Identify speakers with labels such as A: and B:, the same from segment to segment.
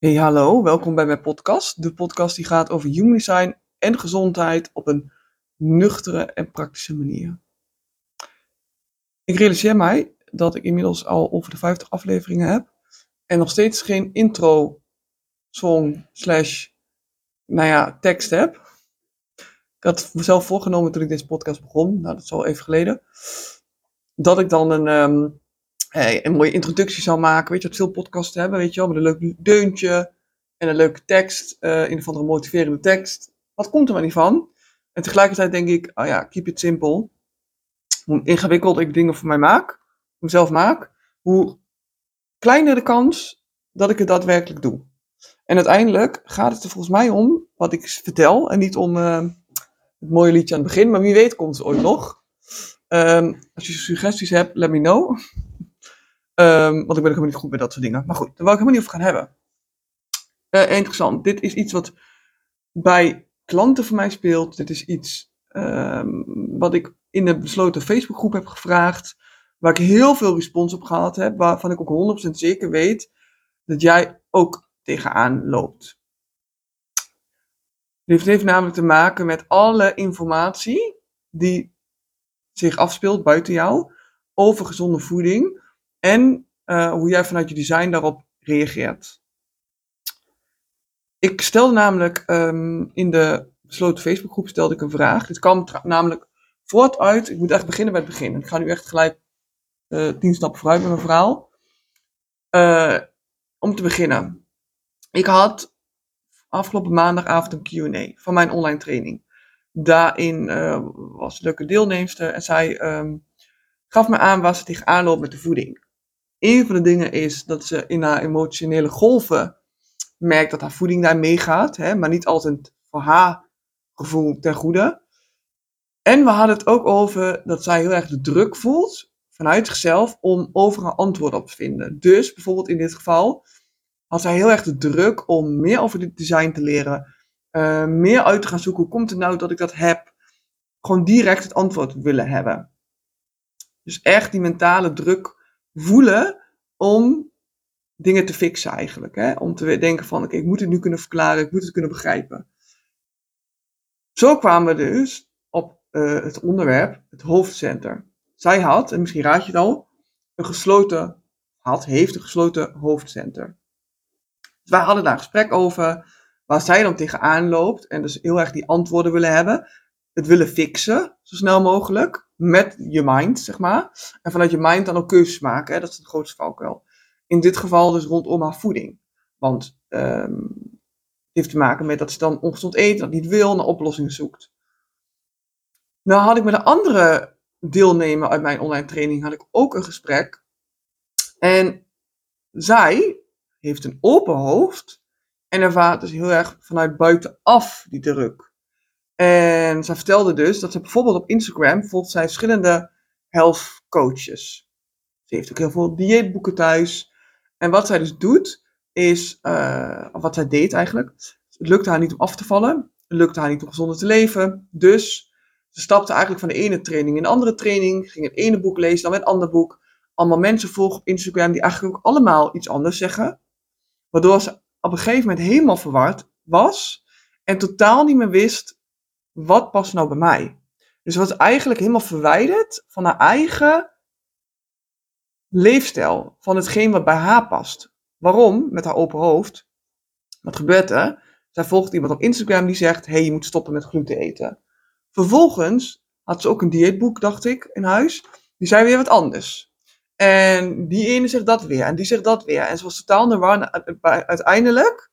A: Hey, hallo, welkom bij mijn podcast. De podcast die gaat over human design en gezondheid op een nuchtere en praktische manier. Ik realiseer mij dat ik inmiddels al over de 50 afleveringen heb en nog steeds geen intro, song, slash, nou ja, tekst heb. Ik had mezelf voorgenomen toen ik deze podcast begon, nou dat is al even geleden, dat ik dan een, ehm, een mooie introductie zou maken. Weet je, wat veel podcasts hebben, weet je wel, met een leuk deuntje en een leuke tekst, uh, in ieder geval een motiverende tekst. Wat komt er maar niet van? En tegelijkertijd denk ik, oh ja, keep it simple. Hoe ingewikkeld ik dingen voor mij maak, mezelf maak, hoe kleiner de kans dat ik het daadwerkelijk doe. En uiteindelijk gaat het er volgens mij om wat ik vertel en niet om uh, het mooie liedje aan het begin, maar wie weet komt het ooit nog. Um, als je suggesties hebt, let me know. Um, want ik ben ook helemaal niet goed bij dat soort dingen. Maar goed, daar wil ik helemaal niet over gaan hebben. Uh, interessant. Dit is iets wat bij klanten van mij speelt. Dit is iets um, wat ik in de besloten Facebookgroep heb gevraagd. Waar ik heel veel respons op gehad heb. Waarvan ik ook 100% zeker weet dat jij ook tegenaan loopt. Dit heeft namelijk te maken met alle informatie die zich afspeelt buiten jou over gezonde voeding en uh, hoe jij vanuit je design daarop reageert. Ik stelde namelijk um, in de besloten Facebookgroep stelde ik een vraag. Dit kwam namelijk voort uit. Ik moet echt beginnen bij het begin. Ik ga nu echt gelijk uh, tien stappen vooruit met mijn verhaal. Uh, om te beginnen. Ik had afgelopen maandagavond een QA van mijn online training. Daarin was een leuke deelnemster en zij um, gaf me aan waar ze tegenaan loopt met de voeding. Een van de dingen is dat ze in haar emotionele golven merkt dat haar voeding daar meegaat, maar niet altijd voor haar gevoel ten goede. En we hadden het ook over dat zij heel erg de druk voelt vanuit zichzelf om overal antwoorden op te vinden. Dus bijvoorbeeld in dit geval had zij heel erg de druk om meer over dit design te leren, uh, meer uit te gaan zoeken. Hoe komt het nou dat ik dat heb? Gewoon direct het antwoord willen hebben. Dus echt die mentale druk voelen om dingen te fixen eigenlijk. Hè? Om te denken van, ik moet het nu kunnen verklaren, ik moet het kunnen begrijpen. Zo kwamen we dus op uh, het onderwerp, het hoofdcenter. Zij had, en misschien raad je het al, een gesloten, had, heeft een gesloten hoofdcenter. Dus wij hadden daar een gesprek over, waar zij dan tegenaan loopt en dus heel erg die antwoorden willen hebben. Het willen fixen, zo snel mogelijk met je mind, zeg maar. En vanuit je mind dan ook keuzes maken. Hè? Dat is het grootste valkuil. In dit geval dus rondom haar voeding. Want um, het heeft te maken met dat ze dan ongezond eet, dat niet wil, naar oplossingen zoekt. Nou had ik met een andere deelnemer uit mijn online training had ik ook een gesprek. En zij heeft een open hoofd en ervaart dus heel erg vanuit buitenaf die druk. En zij vertelde dus dat ze bijvoorbeeld op Instagram volgt zij verschillende health coaches. Ze heeft ook heel veel dieetboeken thuis. En wat zij dus doet, is, uh, wat zij deed eigenlijk, het lukte haar niet om af te vallen. Het lukte haar niet om gezonder te leven. Dus ze stapte eigenlijk van de ene training in de andere training, ging het ene boek lezen, dan weer het andere boek. Allemaal mensen volgen op Instagram die eigenlijk ook allemaal iets anders zeggen. Waardoor ze op een gegeven moment helemaal verward was en totaal niet meer wist wat past nou bij mij? Dus was eigenlijk helemaal verwijderd van haar eigen leefstijl, van hetgeen wat bij haar past. Waarom? Met haar open hoofd. Wat gebeurt er? Zij volgt iemand op Instagram die zegt: hey, je moet stoppen met gluten eten. Vervolgens had ze ook een dieetboek, dacht ik, in huis. Die zei weer wat anders. En die ene zegt dat weer, en die zegt dat weer. En ze was totaal de war. Uiteindelijk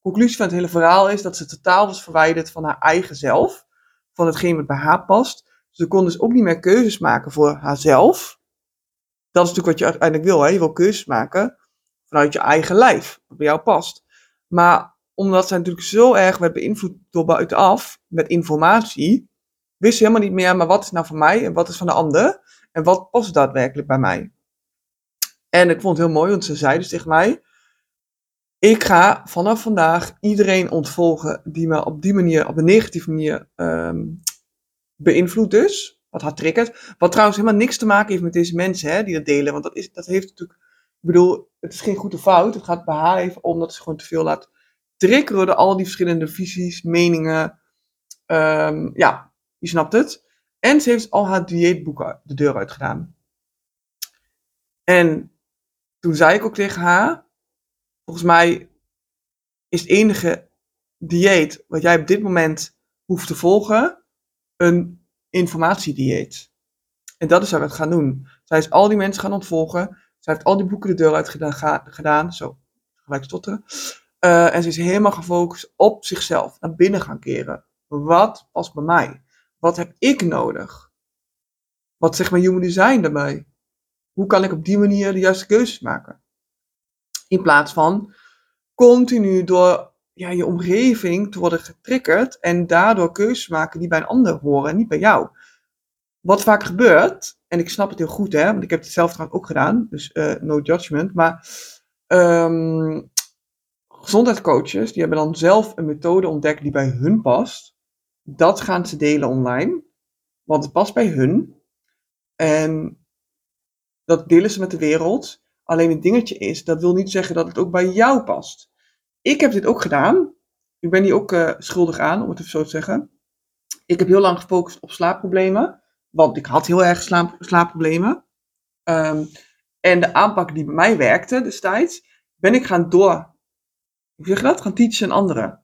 A: conclusie van het hele verhaal is dat ze totaal was verwijderd van haar eigen zelf. Van hetgeen wat bij haar past. Ze kon dus ook niet meer keuzes maken voor haarzelf. Dat is natuurlijk wat je uiteindelijk wil. Hè? Je wil keuzes maken vanuit je eigen lijf. Wat bij jou past. Maar omdat zij natuurlijk zo erg werd beïnvloed door buitenaf. Met informatie. Wist ze helemaal niet meer. Maar wat is nou van mij en wat is van de ander? En wat past daadwerkelijk bij mij? En ik vond het heel mooi. Want ze zei dus tegen mij ik ga vanaf vandaag iedereen ontvolgen die me op die manier, op een negatieve manier um, beïnvloedt dus. Wat haar triggert. Wat trouwens helemaal niks te maken heeft met deze mensen hè, die dat delen. Want dat, is, dat heeft natuurlijk bedoel, het is geen goed of fout. Het gaat bij haar even om dat ze gewoon te veel laat triggeren door al die verschillende visies, meningen. Ehm, ja, je snapt het. En ze heeft al haar dieetboeken de deur uit gedaan. En toen zei ik ook tegen haar, volgens mij is het enige dieet wat jij op dit moment hoeft te volgen, een informatiedieet. En dat is wat we gaan doen. Zij is al die mensen gaan ontvolgen. Zij heeft al die boeken de deur uit gedaan. Zo, gelijk stotteren. Uh, en ze is helemaal gefocust op zichzelf. Naar binnen gaan keren. Wat past bij mij? Wat heb ik nodig? Wat zegt mijn human design daarbij? Hoe kan ik op die manier de juiste keuzes maken? In plaats van continu door ja, je omgeving te worden getriggerd en daardoor keuzes maken die bij een ander horen en niet bij jou. Wat vaak gebeurt, en ik snap het heel goed, hè, want ik heb het zelf trouwens ook gedaan, dus uh, no judgment, maar um, gezondheidscoaches, die hebben dan zelf een methode ontdekt die bij hun past. Dat gaan ze delen online, want het past bij hun. En dat delen ze met de wereld. Alleen het dingetje is, dat wil niet zeggen dat het ook bij jou past. Ik heb dit ook gedaan. Ik ben hier ook uh, schuldig aan, om het even zo te zeggen. Ik heb heel lang gefocust op slaapproblemen. Want ik had heel erg slaap, slaapproblemen. Um, en de aanpak die bij mij werkte destijds, ben ik gaan door. Hoe zeg dat? Gaan teachen aan anderen.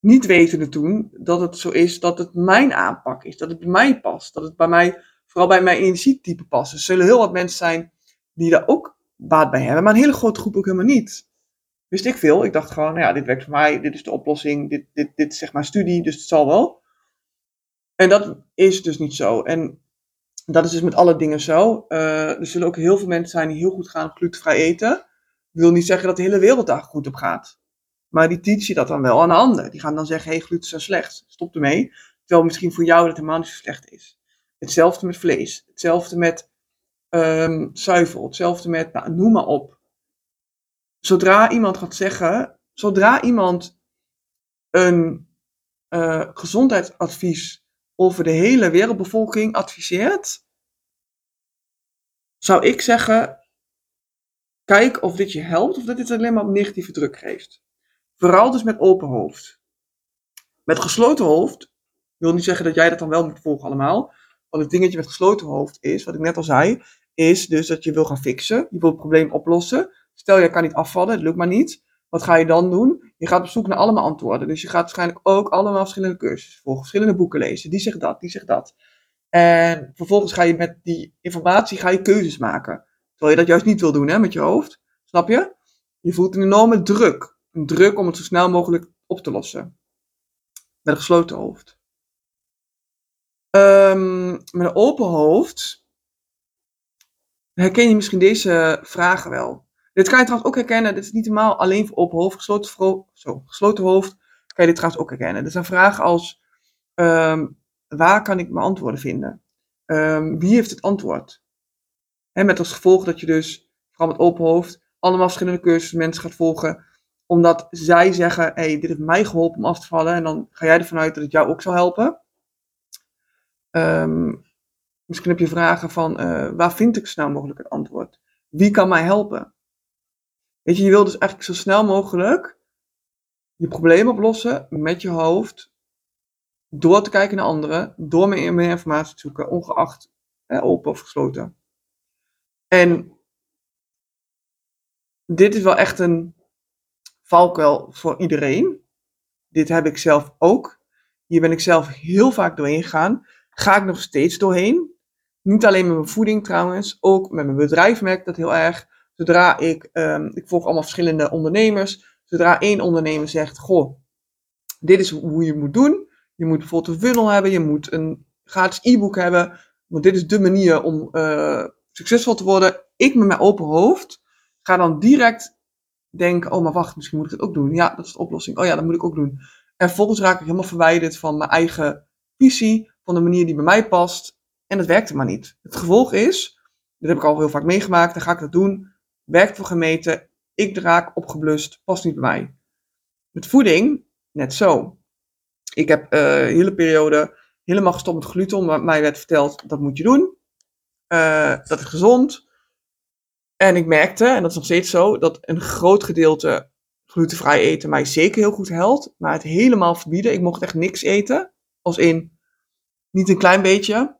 A: Niet wetende toen dat het zo is dat het mijn aanpak is. Dat het bij mij past. Dat het bij mij, vooral bij mijn energietype past. Er zullen heel wat mensen zijn die daar ook baat bij hebben. Maar een hele grote groep ook helemaal niet wist ik veel. Ik dacht gewoon, nou ja, dit werkt voor mij, dit is de oplossing, dit, dit, dit is zeg maar studie, dus het zal wel. En dat is dus niet zo. En dat is dus met alle dingen zo. Uh, er zullen ook heel veel mensen zijn die heel goed gaan glutenvrij eten. Dat wil niet zeggen dat de hele wereld daar goed op gaat. Maar die teach je dat dan wel aan ander. Die gaan dan zeggen, hey, gluten is slecht, stop ermee. Terwijl misschien voor jou dat helemaal niet zo slecht is. Hetzelfde met vlees. Hetzelfde met um, zuivel. Hetzelfde met, nou, noem maar op zodra iemand gaat zeggen, zodra iemand een uh, gezondheidsadvies over de hele wereldbevolking adviseert, zou ik zeggen, kijk of dit je helpt of dat dit alleen maar negatieve druk geeft. Vooral dus met open hoofd. Met gesloten hoofd wil niet zeggen dat jij dat dan wel moet volgen allemaal. Want het dingetje met gesloten hoofd is, wat ik net al zei, is dus dat je wil gaan fixen. Je wil het probleem oplossen. Stel, je kan niet afvallen, het lukt maar niet. Wat ga je dan doen? Je gaat op zoek naar allemaal antwoorden. Dus je gaat waarschijnlijk ook allemaal verschillende cursussen volgen, verschillende boeken lezen. Die zegt dat, die zegt dat. En vervolgens ga je met die informatie ga je keuzes maken. Terwijl je dat juist niet wil doen hè, met je hoofd. Snap je? Je voelt een enorme druk. Een druk om het zo snel mogelijk op te lossen. Met een gesloten hoofd. Um, met een open hoofd herken je misschien deze vragen wel. Dit kan je trouwens ook herkennen. Dit is niet helemaal alleen voor open hoofd, gesloten, zo, gesloten hoofd. Kan je dit trouwens ook herkennen. Dit zijn vragen als: um, waar kan ik mijn antwoorden vinden? Um, wie heeft het antwoord? En met als gevolg dat je dus, vooral met open hoofd, allemaal verschillende cursussen mensen gaat volgen. Omdat zij zeggen: hey, dit heeft mij geholpen om af te vallen. En dan ga jij ervan uit dat het jou ook zal helpen. Um, misschien heb je vragen van: uh, waar vind ik snel mogelijk het antwoord? Wie kan mij helpen? Weet je, je wil dus eigenlijk zo snel mogelijk je probleem oplossen met je hoofd. Door te kijken naar anderen, door meer, meer informatie te zoeken, ongeacht hè, open of gesloten. En dit is wel echt een valkuil voor iedereen. Dit heb ik zelf ook. Hier ben ik zelf heel vaak doorheen gegaan. Ga ik nog steeds doorheen. Niet alleen met mijn voeding trouwens, ook met mijn bedrijf merk ik dat heel erg. Zodra ik, um, ik volg allemaal verschillende ondernemers. Zodra één ondernemer zegt, goh, dit is hoe je moet doen. Je moet bijvoorbeeld een funnel hebben, je moet een gratis e-book hebben. Want dit is de manier om uh, succesvol te worden. Ik met mijn open hoofd ga dan direct denken, oh maar wacht, misschien moet ik het ook doen. Ja, dat is de oplossing. Oh ja, dat moet ik ook doen. En vervolgens raak ik helemaal verwijderd van mijn eigen visie, van de manier die bij mij past. En dat werkte maar niet. Het gevolg is, dit heb ik al heel vaak meegemaakt, dan ga ik dat doen werkt voor gemeten, ik raak opgeblust, past niet bij mij. Met voeding, net zo. Ik heb uh, hele periode helemaal gestopt met gluten, omdat mij werd verteld, dat moet je doen. Uh, dat is gezond. En ik merkte, en dat is nog steeds zo, dat een groot gedeelte glutenvrij eten mij zeker heel goed helpt. Maar het helemaal verbieden, ik mocht echt niks eten. Als in, niet een klein beetje.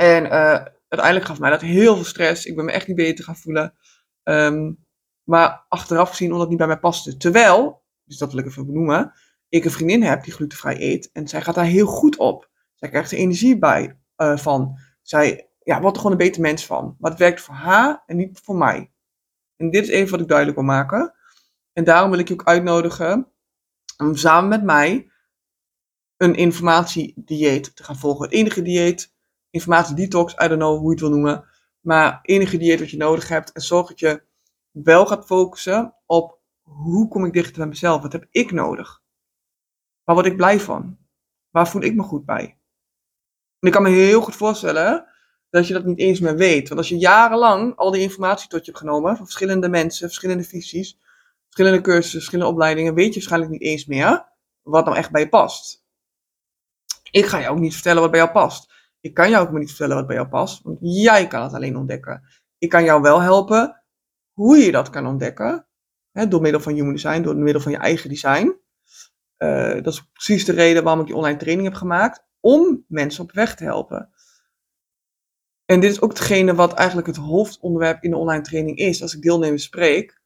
A: En uh, uiteindelijk gaf mij dat heel veel stress. Ik ben me echt niet beter gaan voelen. Um, maar achteraf gezien, omdat het niet bij mij paste. Terwijl, dus dat wil ik even benoemen, ik een vriendin heb die glutenvrij eet. En zij gaat daar heel goed op. Zij krijgt er energie bij uh, van. Zij ja, wordt er gewoon een beter mens van. Maar het werkt voor haar en niet voor mij. En dit is even wat ik duidelijk wil maken. En daarom wil ik je ook uitnodigen om samen met mij een informatiedieet te gaan volgen. Het enige dieet, informatiedetox, I don't know hoe je het wil noemen. Maar enige dieet wat je nodig hebt. En zorg dat je wel gaat focussen op hoe kom ik dichter bij mezelf? Wat heb ik nodig? Waar word ik blij van? Waar voel ik me goed bij? En ik kan me heel goed voorstellen dat je dat niet eens meer weet. Want als je jarenlang al die informatie tot je hebt genomen van verschillende mensen, verschillende visies, verschillende cursussen, verschillende opleidingen, weet je waarschijnlijk niet eens meer wat nou echt bij je past. Ik ga jou ook niet vertellen wat bij jou past. Ik kan jou ook niet vertellen wat bij jou past, want jij kan het alleen ontdekken. Ik kan jou wel helpen hoe je dat kan ontdekken, hè, door middel van human design, door middel van je eigen design. Uh, dat is precies de reden waarom ik die online training heb gemaakt, om mensen op weg te helpen. En dit is ook hetgene wat eigenlijk het hoofdonderwerp in de online training is, als ik deelnemers spreek.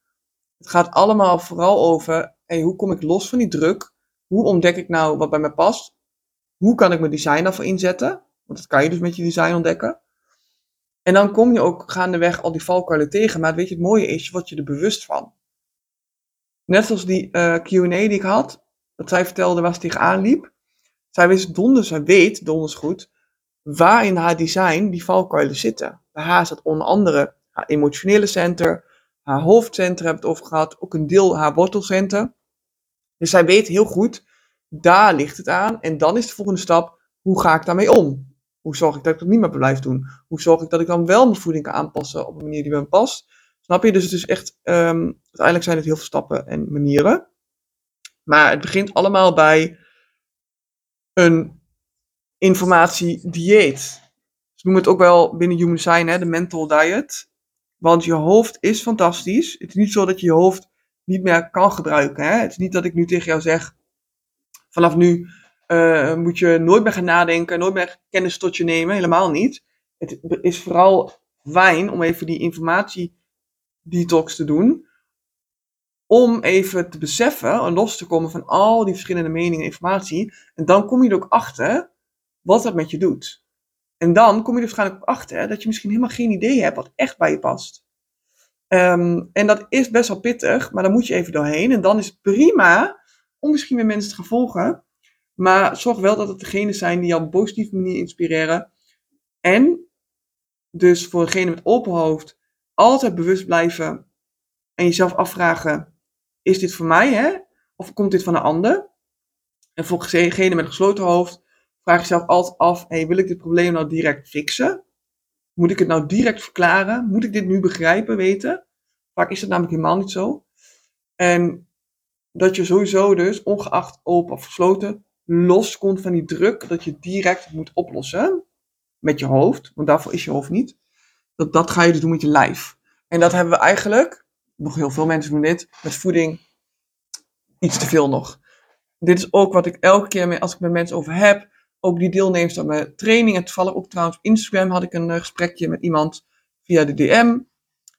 A: Het gaat allemaal vooral over, hey, hoe kom ik los van die druk? Hoe ontdek ik nou wat bij mij past? Hoe kan ik mijn design daarvoor inzetten? Want dat kan je dus met je design ontdekken. En dan kom je ook gaandeweg al die valkuilen tegen. Maar weet je, het mooie is, je wordt je er bewust van. Net zoals die uh, Q&A die ik had, dat zij vertelde waar ze tegenaan liep. Zij wist donders, zij weet donders goed, waar in haar design die valkuilen zitten. Bij haar zat onder andere haar emotionele center, haar hoofdcenter hebben we het over gehad, ook een deel haar wortelcenter. Dus zij weet heel goed, daar ligt het aan. En dan is de volgende stap, hoe ga ik daarmee om? Hoe zorg ik dat ik dat niet meer blijf doen? Hoe zorg ik dat ik dan wel mijn voeding kan aanpassen op een manier die bij me past? Snap je? Dus het is echt, um, uiteindelijk zijn het heel veel stappen en manieren. Maar het begint allemaal bij een informatie-dieet. Ze noemen het ook wel binnen Human Design hè, de mental diet. Want je hoofd is fantastisch. Het is niet zo dat je je hoofd niet meer kan gebruiken. Hè? Het is niet dat ik nu tegen jou zeg, vanaf nu uh, moet je nooit meer gaan nadenken, nooit meer kennis tot je nemen. Helemaal niet. Het is vooral fijn om even die informatie detox te doen. Om even te beseffen en los te komen van al die verschillende meningen en informatie. En dan kom je er ook achter wat dat met je doet. En dan kom je er waarschijnlijk achter dat je misschien helemaal geen idee hebt wat echt bij je past. Um, en dat is best wel pittig, maar dan moet je even doorheen. En dan is het prima om misschien weer mensen te gaan volgen. Maar zorg wel dat het degenen zijn die jou op een positieve manier inspireren. En dus voor degene met open hoofd altijd bewust blijven en jezelf afvragen: is dit voor mij, hè? Of komt dit van een ander? En voor degene met een gesloten hoofd vraag jezelf altijd af, wil ik dit probleem nou direct fixen? Moet ik het nou direct verklaren? Moet ik dit nu begrijpen, weten? Vaak is het namelijk helemaal niet zo. En dat je sowieso dus, ongeacht open of gesloten, loskomt van die druk dat je direct moet oplossen met je hoofd, want daarvoor is je hoofd niet. Dat, dat ga je dus doen met je lijf. En dat hebben we eigenlijk, nog heel veel mensen doen dit, met voeding iets te veel nog. Dit is ook wat ik elke keer, als ik met mensen over heb, ook die deelnemers aan mijn training. En toevallig ook trouwens op Instagram had ik een uh, gesprekje met iemand via de DM.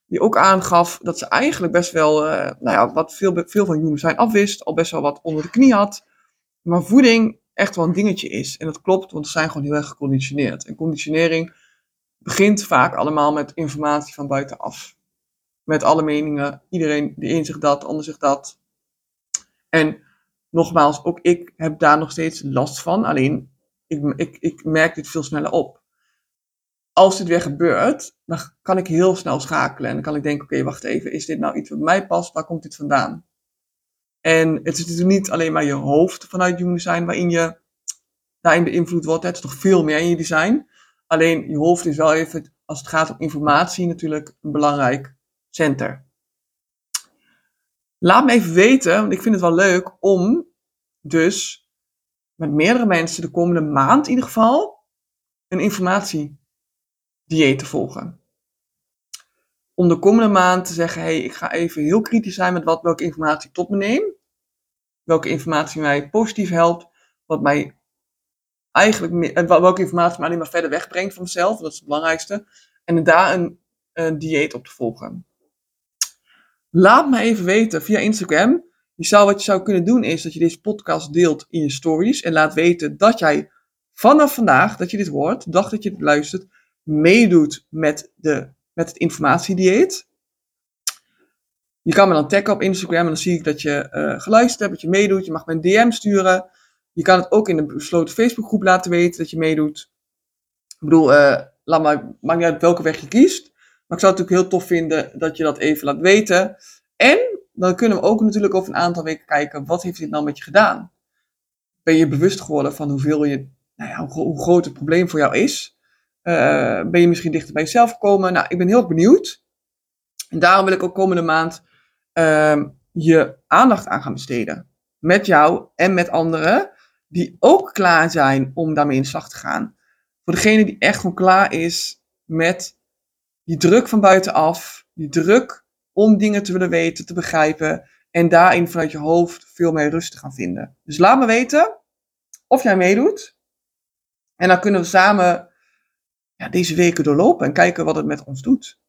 A: Die ook aangaf dat ze eigenlijk best wel, uh, nou ja, wat veel, veel van human zijn afwist. Al best wel wat onder de knie had. Maar voeding echt wel een dingetje is. En dat klopt, want ze zijn gewoon heel erg geconditioneerd. En conditionering begint vaak allemaal met informatie van buitenaf. Met alle meningen. Iedereen, de een zegt dat, de ander zegt dat. En nogmaals, ook ik heb daar nog steeds last van. Alleen ik, ik, ik merk dit veel sneller op. Als dit weer gebeurt, dan kan ik heel snel schakelen. En dan kan ik denken, oké, wacht even, is dit nou iets wat mij past? Waar komt dit vandaan? En het is natuurlijk niet alleen maar je hoofd vanuit human design waarin je daarin beïnvloed wordt. Het is toch veel meer in je design. Alleen je hoofd is wel even, als het gaat om informatie, natuurlijk een belangrijk center. Laat me even weten, want ik vind het wel leuk om dus met meerdere mensen de komende maand in ieder geval een informatiedieet te volgen. om de komende maand te zeggen, hey, ik ga even heel kritisch zijn met wat, welke informatie ik tot me neem. Welke informatie mij positief helpt, wat mij eigenlijk, welke informatie mij alleen maar verder wegbrengt van mezelf, dat is het belangrijkste. En daar een, een dieet op te volgen. Laat me even weten via Instagram. Je zou, wat je zou kunnen doen is dat je deze podcast deelt in je stories en laat weten dat jij vanaf vandaag dat je dit hoort, de dag dat je dit luistert, meedoet met, de, met het informatiedieet. Je kan me dan taggen op Instagram en dan zie ik dat je uh, geluisterd hebt, dat je meedoet. Je mag me een DM sturen. Je kan het ook in een besloten Facebookgroep laten weten dat je meedoet. Ik bedoel, uh, laat maar, maakt niet uit welke weg je kiest. Maar ik zou het natuurlijk heel tof vinden dat je dat even laat weten. En dan kunnen we ook natuurlijk over een aantal weken kijken, wat heeft dit nou met je gedaan? Ben je bewust geworden van hoeveel je, nou ja, hoe, groot het probleem voor jou is? Uh, ben je misschien dichter bij jezelf gekomen? Nou, ik ben heel benieuwd. En daarom wil ik ook komende maand uh, je aandacht aan gaan besteden. Met jou en met anderen die ook klaar zijn om daarmee in de slag te gaan. Voor degene die echt gewoon klaar is met die druk van buitenaf, die druk om dingen te willen weten, te begrijpen en daarin vanuit je hoofd veel meer rust te gaan vinden. Dus laat me weten of jij meedoet. En dan kunnen we samen ja, deze weken doorlopen en kijken wat het met ons doet.